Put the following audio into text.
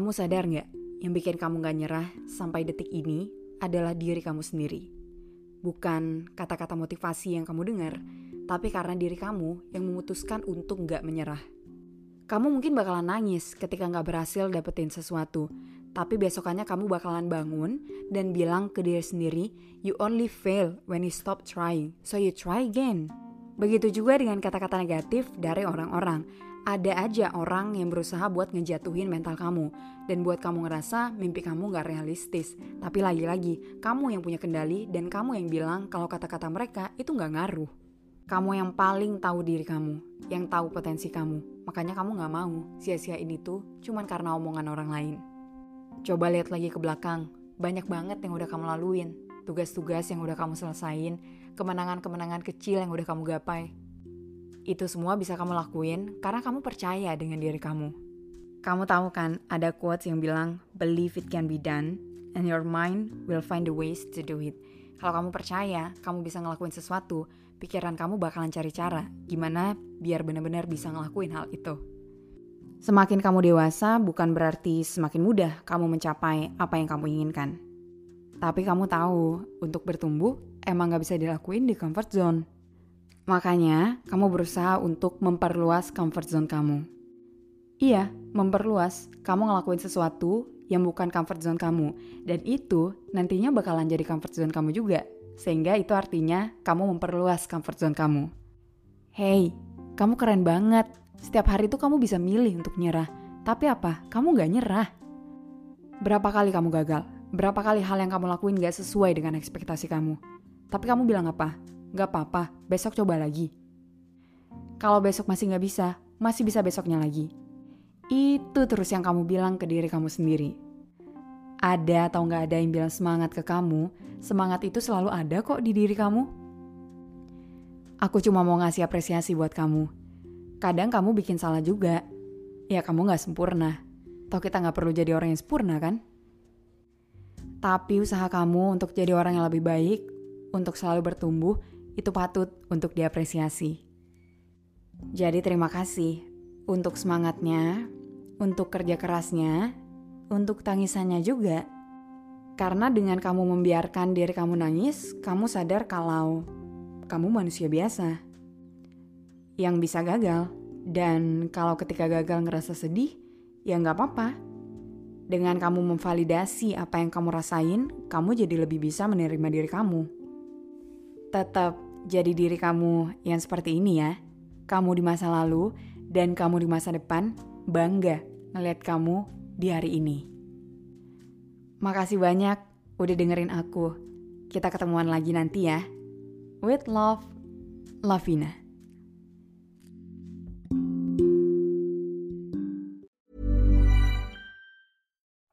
Kamu sadar nggak, yang bikin kamu nggak nyerah sampai detik ini adalah diri kamu sendiri bukan kata-kata motivasi yang kamu dengar, tapi karena diri kamu yang memutuskan untuk nggak menyerah. Kamu mungkin bakalan nangis ketika nggak berhasil dapetin sesuatu, tapi besokannya kamu bakalan bangun dan bilang ke diri sendiri, you only fail when you stop trying, so you try again. Begitu juga dengan kata-kata negatif dari orang-orang ada aja orang yang berusaha buat ngejatuhin mental kamu dan buat kamu ngerasa mimpi kamu gak realistis. Tapi lagi-lagi, kamu yang punya kendali dan kamu yang bilang kalau kata-kata mereka itu gak ngaruh. Kamu yang paling tahu diri kamu, yang tahu potensi kamu. Makanya kamu gak mau sia-siain itu cuman karena omongan orang lain. Coba lihat lagi ke belakang, banyak banget yang udah kamu laluin. Tugas-tugas yang udah kamu selesain, kemenangan-kemenangan kecil yang udah kamu gapai itu semua bisa kamu lakuin karena kamu percaya dengan diri kamu. Kamu tahu kan, ada quotes yang bilang, believe it can be done, and your mind will find the ways to do it. Kalau kamu percaya, kamu bisa ngelakuin sesuatu, pikiran kamu bakalan cari cara gimana biar benar-benar bisa ngelakuin hal itu. Semakin kamu dewasa, bukan berarti semakin mudah kamu mencapai apa yang kamu inginkan. Tapi kamu tahu, untuk bertumbuh emang gak bisa dilakuin di comfort zone. Makanya, kamu berusaha untuk memperluas comfort zone kamu. Iya, memperluas. Kamu ngelakuin sesuatu yang bukan comfort zone kamu. Dan itu nantinya bakalan jadi comfort zone kamu juga. Sehingga itu artinya kamu memperluas comfort zone kamu. Hey, kamu keren banget. Setiap hari itu kamu bisa milih untuk nyerah. Tapi apa? Kamu gak nyerah. Berapa kali kamu gagal? Berapa kali hal yang kamu lakuin gak sesuai dengan ekspektasi kamu? Tapi kamu bilang apa? Gak apa-apa, besok coba lagi. Kalau besok masih gak bisa, masih bisa besoknya lagi. Itu terus yang kamu bilang ke diri kamu sendiri. Ada atau gak ada yang bilang semangat ke kamu, semangat itu selalu ada kok di diri kamu. Aku cuma mau ngasih apresiasi buat kamu. Kadang kamu bikin salah juga. Ya kamu gak sempurna. Toh kita gak perlu jadi orang yang sempurna kan? Tapi usaha kamu untuk jadi orang yang lebih baik, untuk selalu bertumbuh, itu patut untuk diapresiasi. Jadi terima kasih untuk semangatnya, untuk kerja kerasnya, untuk tangisannya juga. Karena dengan kamu membiarkan diri kamu nangis, kamu sadar kalau kamu manusia biasa yang bisa gagal. Dan kalau ketika gagal ngerasa sedih, ya nggak apa-apa. Dengan kamu memvalidasi apa yang kamu rasain, kamu jadi lebih bisa menerima diri kamu tetap jadi diri kamu yang seperti ini ya. Kamu di masa lalu dan kamu di masa depan bangga ngeliat kamu di hari ini. Makasih banyak udah dengerin aku. Kita ketemuan lagi nanti ya. With love, Lavina.